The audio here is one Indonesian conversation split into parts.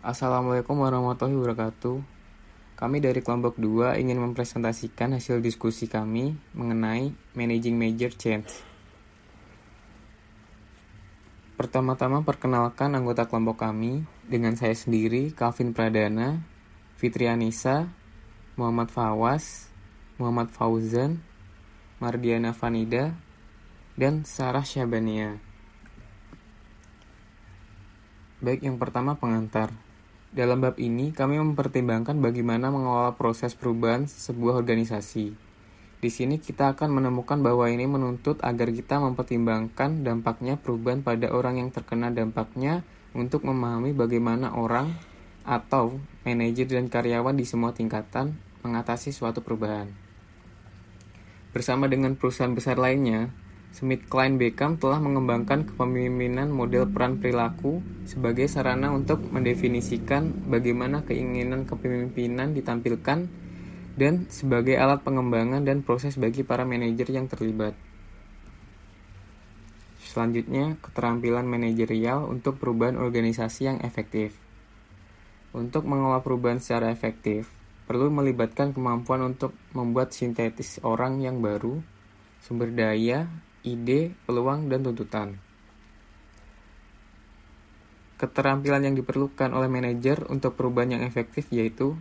Assalamualaikum warahmatullahi wabarakatuh. Kami dari kelompok 2 ingin mempresentasikan hasil diskusi kami mengenai Managing Major Change. Pertama-tama perkenalkan anggota kelompok kami dengan saya sendiri, Calvin Pradana, Fitri Anissa, Muhammad Fawas, Muhammad Fauzan, Mardiana Vanida, dan Sarah Syabania. Baik, yang pertama pengantar. Dalam bab ini, kami mempertimbangkan bagaimana mengelola proses perubahan sebuah organisasi. Di sini kita akan menemukan bahwa ini menuntut agar kita mempertimbangkan dampaknya perubahan pada orang yang terkena dampaknya untuk memahami bagaimana orang atau manajer dan karyawan di semua tingkatan mengatasi suatu perubahan. Bersama dengan perusahaan besar lainnya, Smith Klein Beckham telah mengembangkan kepemimpinan model peran perilaku sebagai sarana untuk mendefinisikan bagaimana keinginan kepemimpinan ditampilkan dan sebagai alat pengembangan dan proses bagi para manajer yang terlibat. Selanjutnya, keterampilan manajerial untuk perubahan organisasi yang efektif. Untuk mengolah perubahan secara efektif, perlu melibatkan kemampuan untuk membuat sintetis orang yang baru, sumber daya, ide, peluang, dan tuntutan. Keterampilan yang diperlukan oleh manajer untuk perubahan yang efektif yaitu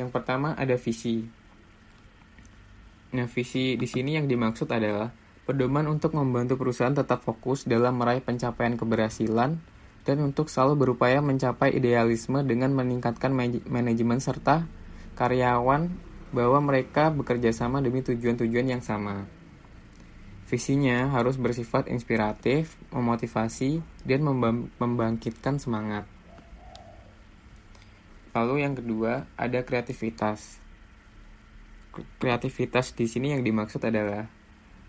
yang pertama ada visi. Nah, visi di sini yang dimaksud adalah pedoman untuk membantu perusahaan tetap fokus dalam meraih pencapaian keberhasilan dan untuk selalu berupaya mencapai idealisme dengan meningkatkan manajemen serta karyawan bahwa mereka bekerja sama demi tujuan-tujuan yang sama. Visinya harus bersifat inspiratif, memotivasi, dan membangkitkan semangat. Lalu yang kedua, ada kreativitas. Kreativitas di sini yang dimaksud adalah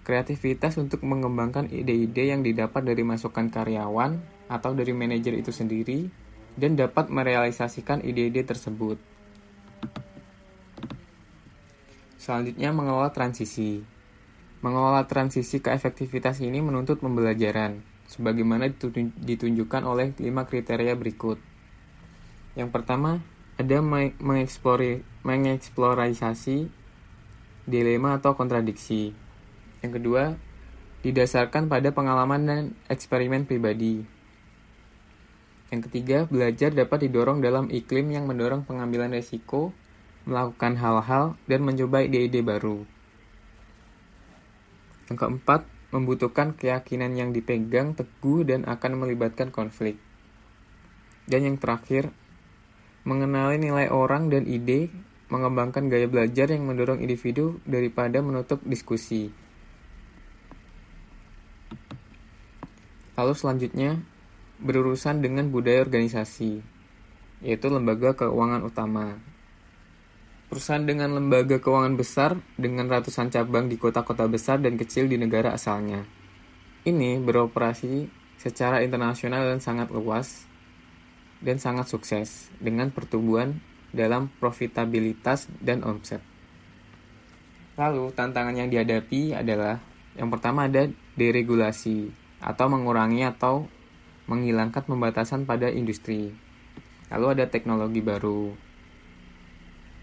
kreativitas untuk mengembangkan ide-ide yang didapat dari masukan karyawan atau dari manajer itu sendiri dan dapat merealisasikan ide-ide tersebut. Selanjutnya mengelola transisi. Mengelola transisi ke efektivitas ini menuntut pembelajaran, sebagaimana ditunjukkan oleh lima kriteria berikut. Yang pertama, ada mengeksplorasi dilema atau kontradiksi. Yang kedua, didasarkan pada pengalaman dan eksperimen pribadi. Yang ketiga, belajar dapat didorong dalam iklim yang mendorong pengambilan resiko, melakukan hal-hal, dan mencoba ide-ide baru. Yang keempat, membutuhkan keyakinan yang dipegang teguh dan akan melibatkan konflik. Dan yang terakhir, mengenali nilai orang dan ide, mengembangkan gaya belajar yang mendorong individu daripada menutup diskusi. Lalu selanjutnya, berurusan dengan budaya organisasi, yaitu lembaga keuangan utama. Perusahaan dengan lembaga keuangan besar dengan ratusan cabang di kota-kota besar dan kecil di negara asalnya. Ini beroperasi secara internasional dan sangat luas dan sangat sukses dengan pertumbuhan dalam profitabilitas dan omset. Lalu, tantangan yang dihadapi adalah yang pertama ada deregulasi atau mengurangi atau menghilangkan pembatasan pada industri. Lalu ada teknologi baru,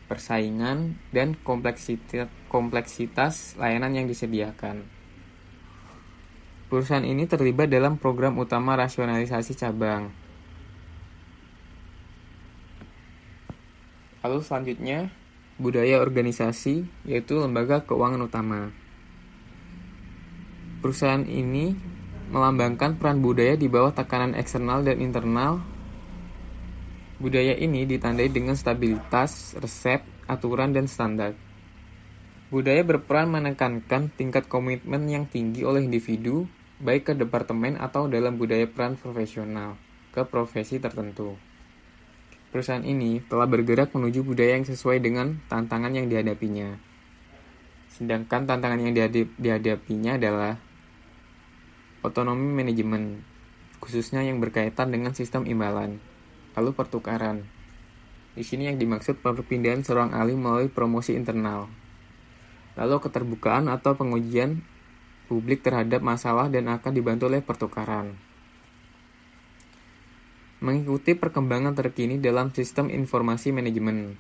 persaingan, dan kompleksitas, layanan yang disediakan. Perusahaan ini terlibat dalam program utama rasionalisasi cabang. Lalu selanjutnya, budaya organisasi, yaitu lembaga keuangan utama. Perusahaan ini melambangkan peran budaya di bawah tekanan eksternal dan internal Budaya ini ditandai dengan stabilitas, resep, aturan, dan standar. Budaya berperan menekankan tingkat komitmen yang tinggi oleh individu, baik ke departemen atau dalam budaya peran profesional, ke profesi tertentu. Perusahaan ini telah bergerak menuju budaya yang sesuai dengan tantangan yang dihadapinya. Sedangkan tantangan yang dihadapinya adalah otonomi manajemen, khususnya yang berkaitan dengan sistem imbalan lalu pertukaran. Di sini yang dimaksud perpindahan seorang ahli melalui promosi internal. Lalu keterbukaan atau pengujian publik terhadap masalah dan akan dibantu oleh pertukaran. mengikuti perkembangan terkini dalam sistem informasi manajemen.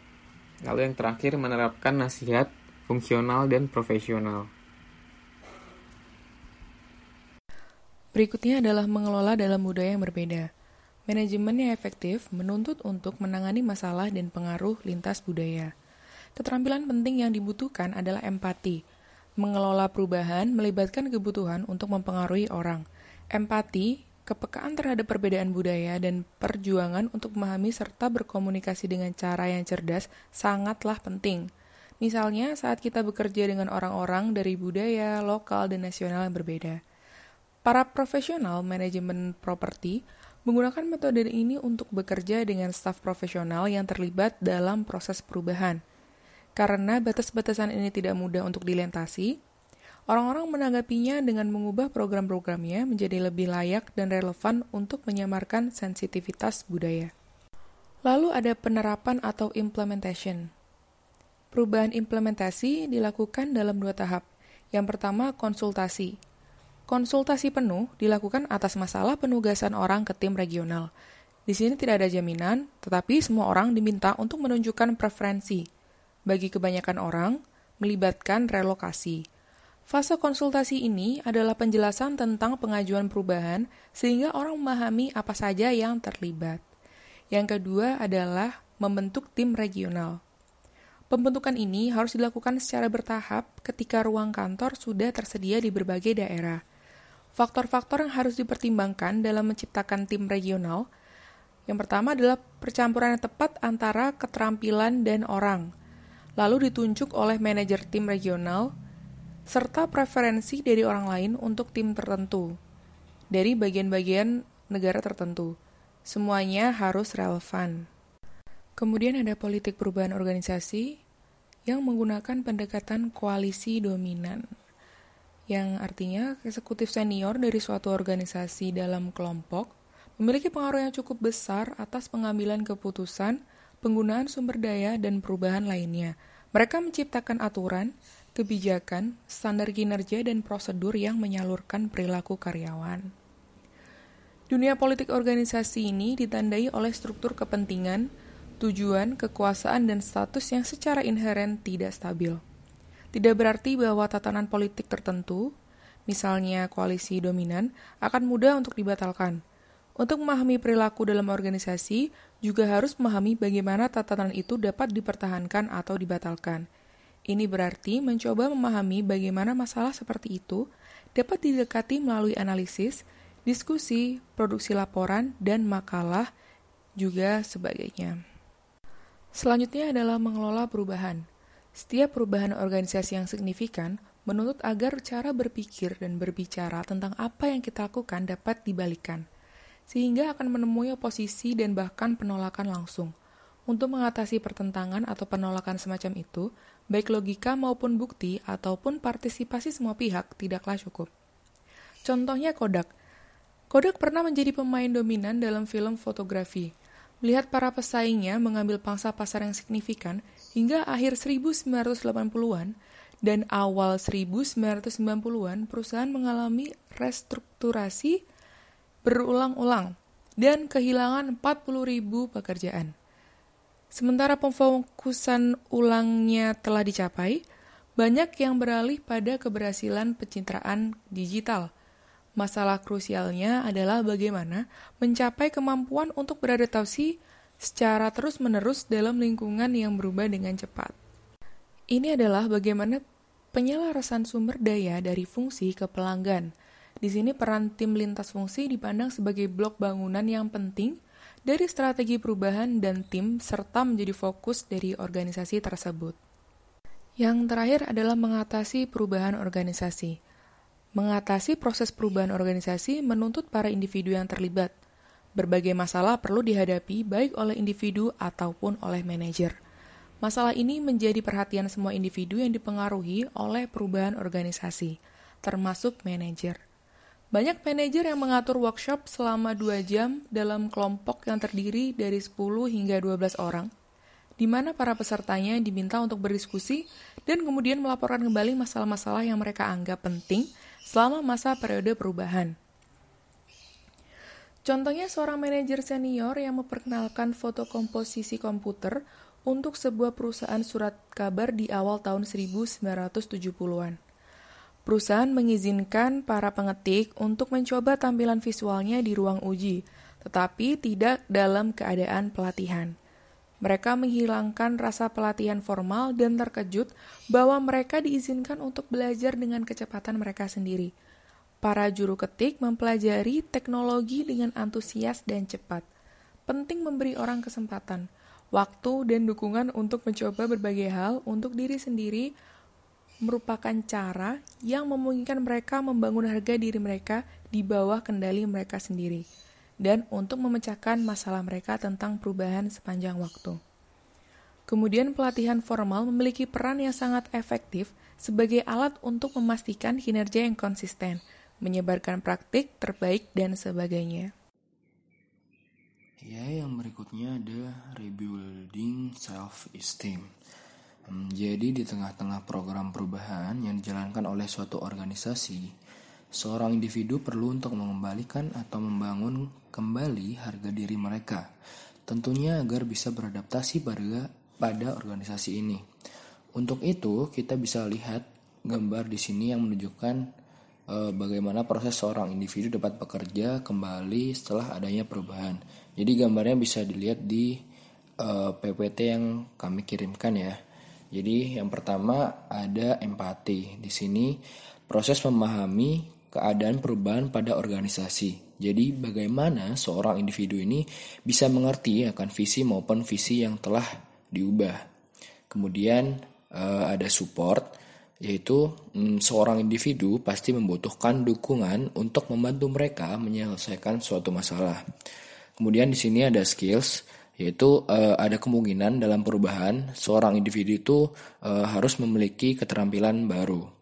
Lalu yang terakhir menerapkan nasihat fungsional dan profesional. Berikutnya adalah mengelola dalam budaya yang berbeda. Manajemen yang efektif menuntut untuk menangani masalah dan pengaruh lintas budaya. Keterampilan penting yang dibutuhkan adalah empati. Mengelola perubahan melibatkan kebutuhan untuk mempengaruhi orang. Empati kepekaan terhadap perbedaan budaya dan perjuangan untuk memahami serta berkomunikasi dengan cara yang cerdas sangatlah penting. Misalnya, saat kita bekerja dengan orang-orang dari budaya, lokal, dan nasional yang berbeda. Para profesional manajemen properti menggunakan metode ini untuk bekerja dengan staf profesional yang terlibat dalam proses perubahan. Karena batas-batasan ini tidak mudah untuk dilintasi, Orang-orang menanggapinya dengan mengubah program-programnya menjadi lebih layak dan relevan untuk menyamarkan sensitivitas budaya. Lalu ada penerapan atau implementation. Perubahan implementasi dilakukan dalam dua tahap. Yang pertama, konsultasi. Konsultasi penuh dilakukan atas masalah penugasan orang ke tim regional. Di sini tidak ada jaminan, tetapi semua orang diminta untuk menunjukkan preferensi. Bagi kebanyakan orang, melibatkan relokasi Fase konsultasi ini adalah penjelasan tentang pengajuan perubahan sehingga orang memahami apa saja yang terlibat. Yang kedua adalah membentuk tim regional. Pembentukan ini harus dilakukan secara bertahap ketika ruang kantor sudah tersedia di berbagai daerah. Faktor-faktor yang harus dipertimbangkan dalam menciptakan tim regional yang pertama adalah percampuran yang tepat antara keterampilan dan orang, lalu ditunjuk oleh manajer tim regional, serta preferensi dari orang lain untuk tim tertentu dari bagian-bagian negara tertentu. Semuanya harus relevan. Kemudian ada politik perubahan organisasi yang menggunakan pendekatan koalisi dominan, yang artinya eksekutif senior dari suatu organisasi dalam kelompok memiliki pengaruh yang cukup besar atas pengambilan keputusan, penggunaan sumber daya, dan perubahan lainnya. Mereka menciptakan aturan, kebijakan, standar kinerja, dan prosedur yang menyalurkan perilaku karyawan. Dunia politik organisasi ini ditandai oleh struktur kepentingan, tujuan, kekuasaan, dan status yang secara inheren tidak stabil. Tidak berarti bahwa tatanan politik tertentu, misalnya koalisi dominan, akan mudah untuk dibatalkan. Untuk memahami perilaku dalam organisasi, juga harus memahami bagaimana tatanan itu dapat dipertahankan atau dibatalkan – ini berarti mencoba memahami bagaimana masalah seperti itu dapat didekati melalui analisis, diskusi, produksi laporan, dan makalah, juga sebagainya. Selanjutnya adalah mengelola perubahan. Setiap perubahan organisasi yang signifikan menuntut agar cara berpikir dan berbicara tentang apa yang kita lakukan dapat dibalikan, sehingga akan menemui oposisi dan bahkan penolakan langsung. Untuk mengatasi pertentangan atau penolakan semacam itu, baik logika maupun bukti ataupun partisipasi semua pihak tidaklah cukup. Contohnya Kodak. Kodak pernah menjadi pemain dominan dalam film fotografi. Melihat para pesaingnya mengambil pangsa pasar yang signifikan hingga akhir 1980-an dan awal 1990-an perusahaan mengalami restrukturasi berulang-ulang dan kehilangan 40.000 pekerjaan. Sementara pemfokusan ulangnya telah dicapai, banyak yang beralih pada keberhasilan pencitraan digital. Masalah krusialnya adalah bagaimana mencapai kemampuan untuk beradaptasi secara terus-menerus dalam lingkungan yang berubah dengan cepat. Ini adalah bagaimana penyelarasan sumber daya dari fungsi ke pelanggan. Di sini peran tim lintas fungsi dipandang sebagai blok bangunan yang penting dari strategi perubahan dan tim serta menjadi fokus dari organisasi tersebut. Yang terakhir adalah mengatasi perubahan organisasi. Mengatasi proses perubahan organisasi menuntut para individu yang terlibat. Berbagai masalah perlu dihadapi baik oleh individu ataupun oleh manajer. Masalah ini menjadi perhatian semua individu yang dipengaruhi oleh perubahan organisasi, termasuk manajer. Banyak manajer yang mengatur workshop selama 2 jam dalam kelompok yang terdiri dari 10 hingga 12 orang, di mana para pesertanya diminta untuk berdiskusi dan kemudian melaporkan kembali masalah-masalah yang mereka anggap penting selama masa periode perubahan. Contohnya seorang manajer senior yang memperkenalkan foto komposisi komputer untuk sebuah perusahaan surat kabar di awal tahun 1970-an. Perusahaan mengizinkan para pengetik untuk mencoba tampilan visualnya di ruang uji, tetapi tidak dalam keadaan pelatihan. Mereka menghilangkan rasa pelatihan formal dan terkejut bahwa mereka diizinkan untuk belajar dengan kecepatan mereka sendiri – Para juru ketik mempelajari teknologi dengan antusias dan cepat. Penting memberi orang kesempatan, waktu, dan dukungan untuk mencoba berbagai hal untuk diri sendiri merupakan cara yang memungkinkan mereka membangun harga diri mereka di bawah kendali mereka sendiri dan untuk memecahkan masalah mereka tentang perubahan sepanjang waktu. Kemudian pelatihan formal memiliki peran yang sangat efektif sebagai alat untuk memastikan kinerja yang konsisten – menyebarkan praktik terbaik, dan sebagainya. Ya, yang berikutnya ada rebuilding self-esteem. Hmm, jadi di tengah-tengah program perubahan yang dijalankan oleh suatu organisasi, seorang individu perlu untuk mengembalikan atau membangun kembali harga diri mereka. Tentunya agar bisa beradaptasi pada pada organisasi ini. Untuk itu, kita bisa lihat gambar di sini yang menunjukkan Eh, bagaimana proses seorang individu dapat bekerja kembali setelah adanya perubahan. Jadi gambarnya bisa dilihat di uh, eh, PPT yang kami kirimkan ya. Jadi yang pertama ada empati. Di sini proses memahami keadaan perubahan pada organisasi. Jadi bagaimana seorang individu ini bisa mengerti akan visi maupun visi yang telah diubah. Kemudian uh, ada support yaitu hmm, seorang individu pasti membutuhkan dukungan untuk membantu mereka menyelesaikan suatu masalah. Kemudian di sini ada skills, yaitu uh, ada kemungkinan dalam perubahan seorang individu itu uh, harus memiliki keterampilan baru.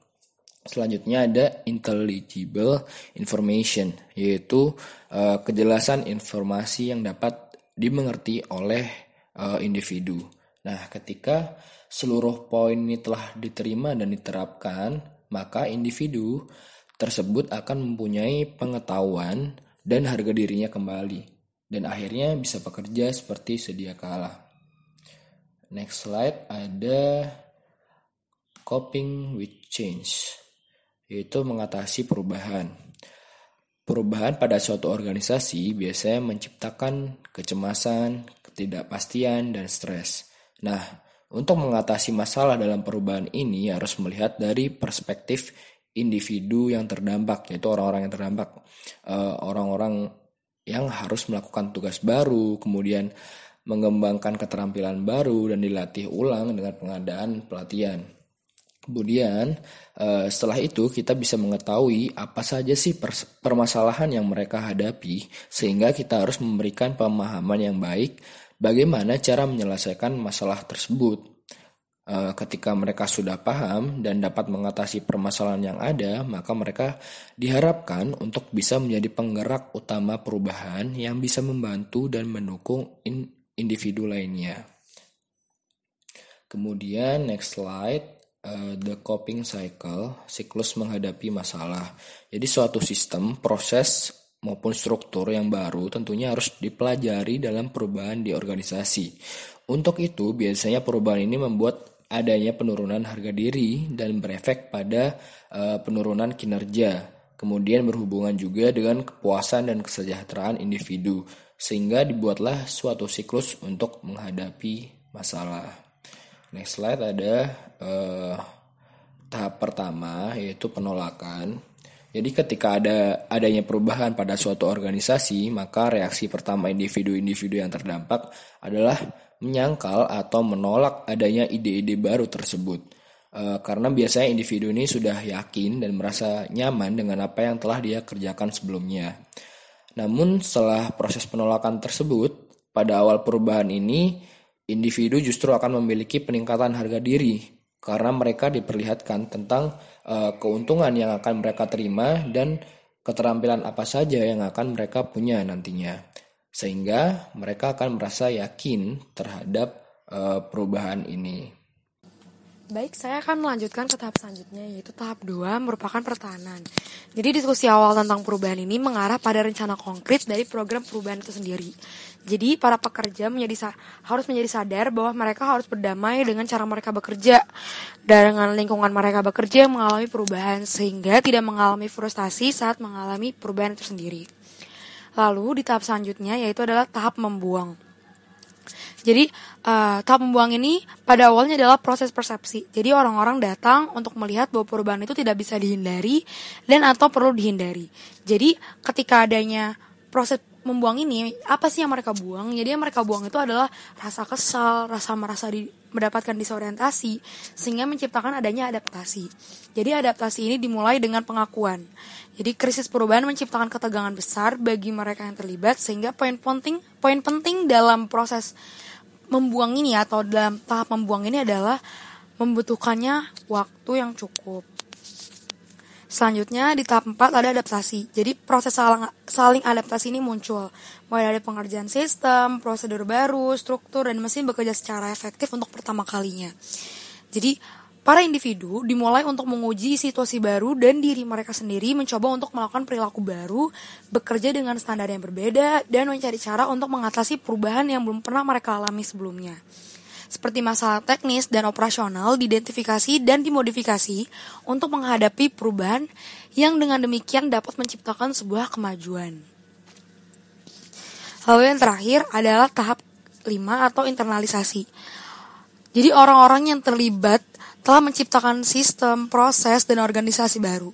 Selanjutnya ada intelligible information, yaitu uh, kejelasan informasi yang dapat dimengerti oleh uh, individu. Nah, ketika seluruh poin ini telah diterima dan diterapkan, maka individu tersebut akan mempunyai pengetahuan dan harga dirinya kembali, dan akhirnya bisa bekerja seperti sedia kala. Next slide ada coping with change, yaitu mengatasi perubahan. Perubahan pada suatu organisasi biasanya menciptakan kecemasan, ketidakpastian, dan stres. Nah, untuk mengatasi masalah dalam perubahan ini harus melihat dari perspektif individu yang terdampak, yaitu orang-orang yang terdampak, eh, orang-orang yang harus melakukan tugas baru, kemudian mengembangkan keterampilan baru dan dilatih ulang dengan pengadaan pelatihan. Kemudian eh, setelah itu kita bisa mengetahui apa saja sih permasalahan yang mereka hadapi sehingga kita harus memberikan pemahaman yang baik bagaimana cara menyelesaikan masalah tersebut. Eh, ketika mereka sudah paham dan dapat mengatasi permasalahan yang ada, maka mereka diharapkan untuk bisa menjadi penggerak utama perubahan yang bisa membantu dan mendukung individu lainnya. Kemudian next slide, uh, the coping cycle, siklus menghadapi masalah. Jadi suatu sistem, proses maupun struktur yang baru tentunya harus dipelajari dalam perubahan di organisasi. Untuk itu, biasanya perubahan ini membuat adanya penurunan harga diri dan berefek pada uh, penurunan kinerja. Kemudian berhubungan juga dengan kepuasan dan kesejahteraan individu, sehingga dibuatlah suatu siklus untuk menghadapi masalah. Next slide ada uh, tahap pertama yaitu penolakan. Jadi ketika ada adanya perubahan pada suatu organisasi, maka reaksi pertama individu-individu yang terdampak adalah menyangkal atau menolak adanya ide-ide baru tersebut. E, karena biasanya individu ini sudah yakin dan merasa nyaman dengan apa yang telah dia kerjakan sebelumnya. Namun setelah proses penolakan tersebut, pada awal perubahan ini, individu justru akan memiliki peningkatan harga diri karena mereka diperlihatkan tentang uh, keuntungan yang akan mereka terima dan keterampilan apa saja yang akan mereka punya nantinya. Sehingga mereka akan merasa yakin terhadap uh, perubahan ini. Baik, saya akan melanjutkan ke tahap selanjutnya yaitu tahap 2 merupakan pertahanan. Jadi diskusi awal tentang perubahan ini mengarah pada rencana konkret dari program perubahan itu sendiri. Jadi para pekerja menjadi harus menjadi sadar bahwa mereka harus berdamai dengan cara mereka bekerja dan dengan lingkungan mereka bekerja yang mengalami perubahan sehingga tidak mengalami frustasi saat mengalami perubahan itu sendiri. Lalu di tahap selanjutnya yaitu adalah tahap membuang. Jadi uh, tahap membuang ini pada awalnya adalah proses persepsi. Jadi orang-orang datang untuk melihat bahwa perubahan itu tidak bisa dihindari dan atau perlu dihindari. Jadi ketika adanya proses membuang ini, apa sih yang mereka buang? Jadi yang mereka buang itu adalah rasa kesal, rasa merasa di, mendapatkan disorientasi, sehingga menciptakan adanya adaptasi. Jadi adaptasi ini dimulai dengan pengakuan. Jadi krisis perubahan menciptakan ketegangan besar bagi mereka yang terlibat, sehingga poin penting, poin penting dalam proses membuang ini atau dalam tahap membuang ini adalah membutuhkannya waktu yang cukup. Selanjutnya di tahap 4 ada adaptasi. Jadi proses saling, saling adaptasi ini muncul. Mulai dari pengerjaan sistem, prosedur baru, struktur, dan mesin bekerja secara efektif untuk pertama kalinya. Jadi Para individu dimulai untuk menguji situasi baru dan diri mereka sendiri mencoba untuk melakukan perilaku baru, bekerja dengan standar yang berbeda, dan mencari cara untuk mengatasi perubahan yang belum pernah mereka alami sebelumnya. Seperti masalah teknis dan operasional diidentifikasi dan dimodifikasi untuk menghadapi perubahan yang dengan demikian dapat menciptakan sebuah kemajuan. Lalu yang terakhir adalah tahap 5 atau internalisasi. Jadi orang-orang yang terlibat telah menciptakan sistem, proses, dan organisasi baru.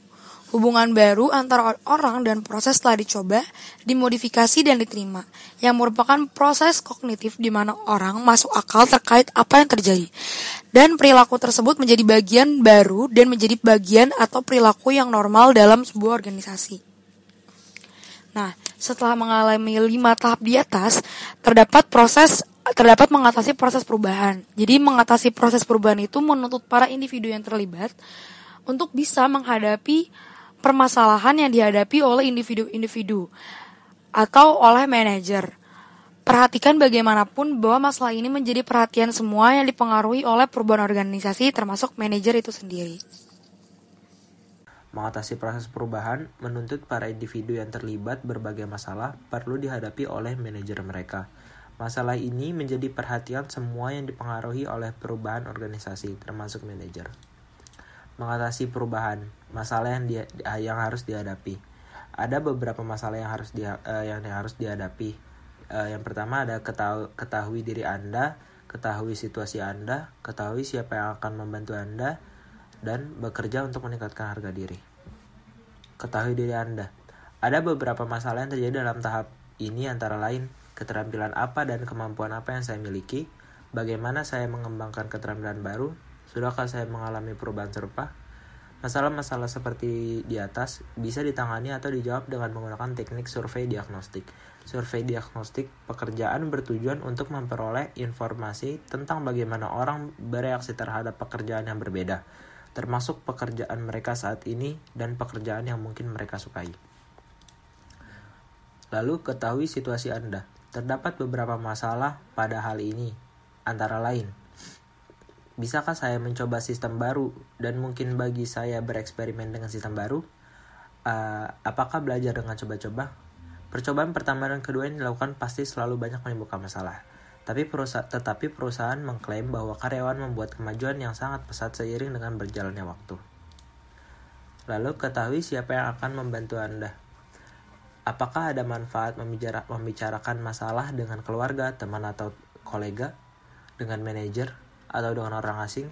Hubungan baru antara orang dan proses telah dicoba, dimodifikasi, dan diterima, yang merupakan proses kognitif di mana orang masuk akal terkait apa yang terjadi. Dan perilaku tersebut menjadi bagian baru dan menjadi bagian atau perilaku yang normal dalam sebuah organisasi. Nah, setelah mengalami lima tahap di atas, terdapat proses terdapat mengatasi proses perubahan. Jadi mengatasi proses perubahan itu menuntut para individu yang terlibat untuk bisa menghadapi permasalahan yang dihadapi oleh individu-individu atau oleh manajer. Perhatikan bagaimanapun bahwa masalah ini menjadi perhatian semua yang dipengaruhi oleh perubahan organisasi termasuk manajer itu sendiri. Mengatasi proses perubahan menuntut para individu yang terlibat berbagai masalah perlu dihadapi oleh manajer mereka Masalah ini menjadi perhatian semua yang dipengaruhi oleh perubahan organisasi, termasuk manajer. Mengatasi perubahan, masalah yang dia, yang harus dihadapi. Ada beberapa masalah yang harus dia, uh, yang harus dihadapi. Uh, yang pertama ada ketahui, ketahui diri Anda, ketahui situasi Anda, ketahui siapa yang akan membantu Anda, dan bekerja untuk meningkatkan harga diri. Ketahui diri Anda. Ada beberapa masalah yang terjadi dalam tahap ini antara lain keterampilan apa dan kemampuan apa yang saya miliki, bagaimana saya mengembangkan keterampilan baru, sudahkah saya mengalami perubahan serupa. Masalah-masalah seperti di atas bisa ditangani atau dijawab dengan menggunakan teknik survei diagnostik. Survei diagnostik pekerjaan bertujuan untuk memperoleh informasi tentang bagaimana orang bereaksi terhadap pekerjaan yang berbeda, termasuk pekerjaan mereka saat ini dan pekerjaan yang mungkin mereka sukai. Lalu ketahui situasi Anda. Terdapat beberapa masalah pada hal ini, antara lain. Bisakah saya mencoba sistem baru dan mungkin bagi saya bereksperimen dengan sistem baru? Uh, apakah belajar dengan coba-coba? Percobaan pertama dan kedua yang dilakukan pasti selalu banyak menimbulkan masalah. Tapi perusahaan, tetapi perusahaan mengklaim bahwa karyawan membuat kemajuan yang sangat pesat seiring dengan berjalannya waktu. Lalu ketahui siapa yang akan membantu Anda. Apakah ada manfaat membicarakan masalah dengan keluarga, teman atau kolega, dengan manajer, atau dengan orang asing?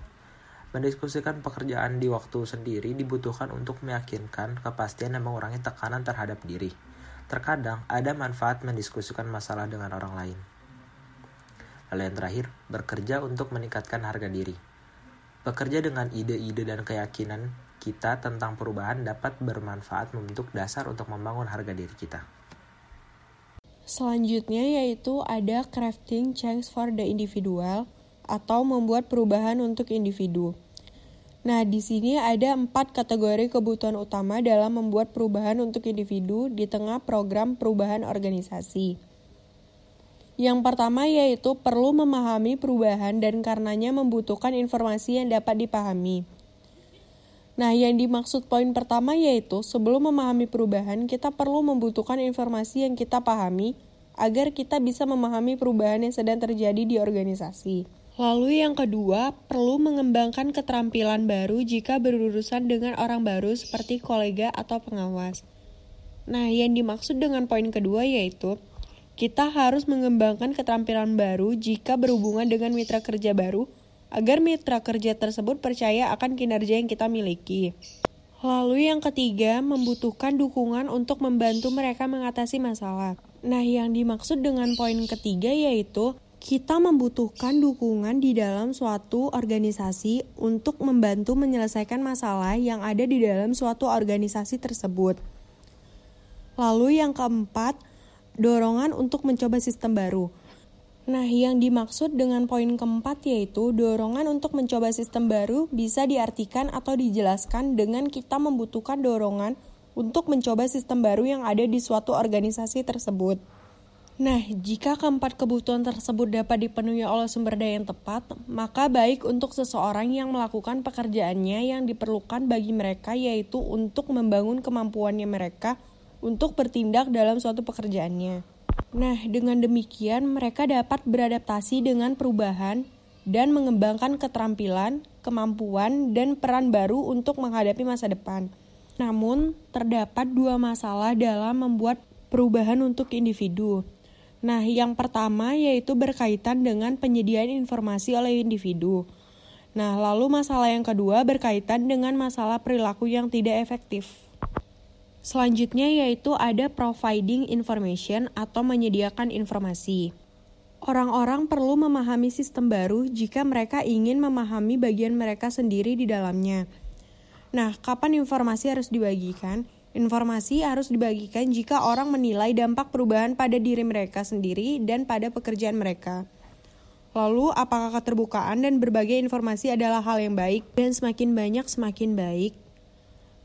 Mendiskusikan pekerjaan di waktu sendiri dibutuhkan untuk meyakinkan kepastian dan mengurangi tekanan terhadap diri. Terkadang ada manfaat mendiskusikan masalah dengan orang lain. Lalu yang terakhir, bekerja untuk meningkatkan harga diri. Bekerja dengan ide-ide dan keyakinan kita tentang perubahan dapat bermanfaat membentuk dasar untuk membangun harga diri kita. Selanjutnya yaitu ada crafting change for the individual atau membuat perubahan untuk individu. Nah, di sini ada empat kategori kebutuhan utama dalam membuat perubahan untuk individu di tengah program perubahan organisasi. Yang pertama yaitu perlu memahami perubahan dan karenanya membutuhkan informasi yang dapat dipahami. Nah, yang dimaksud poin pertama yaitu sebelum memahami perubahan, kita perlu membutuhkan informasi yang kita pahami agar kita bisa memahami perubahan yang sedang terjadi di organisasi. Lalu yang kedua, perlu mengembangkan keterampilan baru jika berurusan dengan orang baru seperti kolega atau pengawas. Nah, yang dimaksud dengan poin kedua yaitu kita harus mengembangkan keterampilan baru jika berhubungan dengan mitra kerja baru agar mitra kerja tersebut percaya akan kinerja yang kita miliki. Lalu yang ketiga, membutuhkan dukungan untuk membantu mereka mengatasi masalah. Nah, yang dimaksud dengan poin ketiga yaitu kita membutuhkan dukungan di dalam suatu organisasi untuk membantu menyelesaikan masalah yang ada di dalam suatu organisasi tersebut. Lalu yang keempat, dorongan untuk mencoba sistem baru. Nah, yang dimaksud dengan poin keempat yaitu dorongan untuk mencoba sistem baru bisa diartikan atau dijelaskan dengan kita membutuhkan dorongan untuk mencoba sistem baru yang ada di suatu organisasi tersebut. Nah, jika keempat kebutuhan tersebut dapat dipenuhi oleh sumber daya yang tepat, maka baik untuk seseorang yang melakukan pekerjaannya yang diperlukan bagi mereka yaitu untuk membangun kemampuannya mereka untuk bertindak dalam suatu pekerjaannya. Nah, dengan demikian mereka dapat beradaptasi dengan perubahan dan mengembangkan keterampilan, kemampuan, dan peran baru untuk menghadapi masa depan. Namun, terdapat dua masalah dalam membuat perubahan untuk individu. Nah, yang pertama yaitu berkaitan dengan penyediaan informasi oleh individu. Nah, lalu masalah yang kedua berkaitan dengan masalah perilaku yang tidak efektif. Selanjutnya yaitu ada providing information atau menyediakan informasi. Orang-orang perlu memahami sistem baru jika mereka ingin memahami bagian mereka sendiri di dalamnya. Nah, kapan informasi harus dibagikan? Informasi harus dibagikan jika orang menilai dampak perubahan pada diri mereka sendiri dan pada pekerjaan mereka. Lalu, apakah keterbukaan dan berbagai informasi adalah hal yang baik dan semakin banyak semakin baik?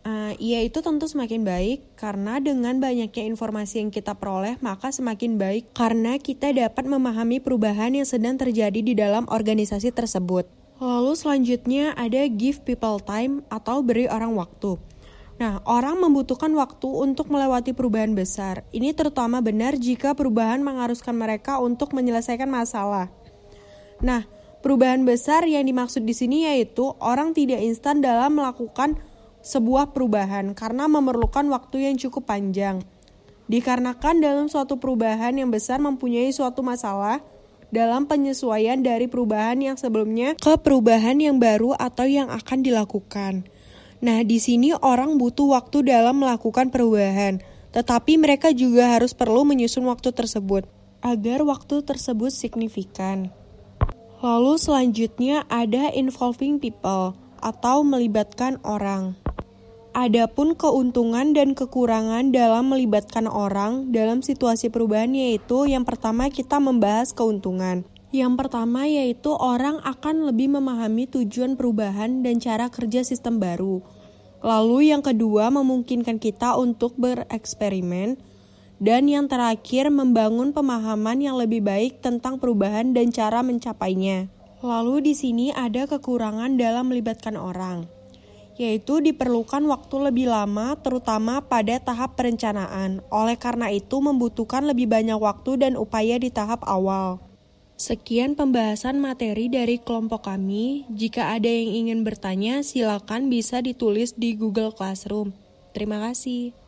Uh, ya itu tentu semakin baik karena dengan banyaknya informasi yang kita peroleh maka semakin baik karena kita dapat memahami perubahan yang sedang terjadi di dalam organisasi tersebut. Lalu selanjutnya ada give people time atau beri orang waktu. Nah, orang membutuhkan waktu untuk melewati perubahan besar. Ini terutama benar jika perubahan mengharuskan mereka untuk menyelesaikan masalah. Nah, perubahan besar yang dimaksud di sini yaitu orang tidak instan dalam melakukan sebuah perubahan karena memerlukan waktu yang cukup panjang. Dikarenakan dalam suatu perubahan yang besar mempunyai suatu masalah dalam penyesuaian dari perubahan yang sebelumnya ke perubahan yang baru atau yang akan dilakukan. Nah, di sini orang butuh waktu dalam melakukan perubahan, tetapi mereka juga harus perlu menyusun waktu tersebut agar waktu tersebut signifikan. Lalu selanjutnya ada involving people atau melibatkan orang. Adapun keuntungan dan kekurangan dalam melibatkan orang dalam situasi perubahan yaitu yang pertama kita membahas keuntungan. Yang pertama yaitu orang akan lebih memahami tujuan perubahan dan cara kerja sistem baru. Lalu yang kedua memungkinkan kita untuk bereksperimen dan yang terakhir membangun pemahaman yang lebih baik tentang perubahan dan cara mencapainya. Lalu di sini ada kekurangan dalam melibatkan orang yaitu diperlukan waktu lebih lama terutama pada tahap perencanaan. Oleh karena itu membutuhkan lebih banyak waktu dan upaya di tahap awal. Sekian pembahasan materi dari kelompok kami. Jika ada yang ingin bertanya, silakan bisa ditulis di Google Classroom. Terima kasih.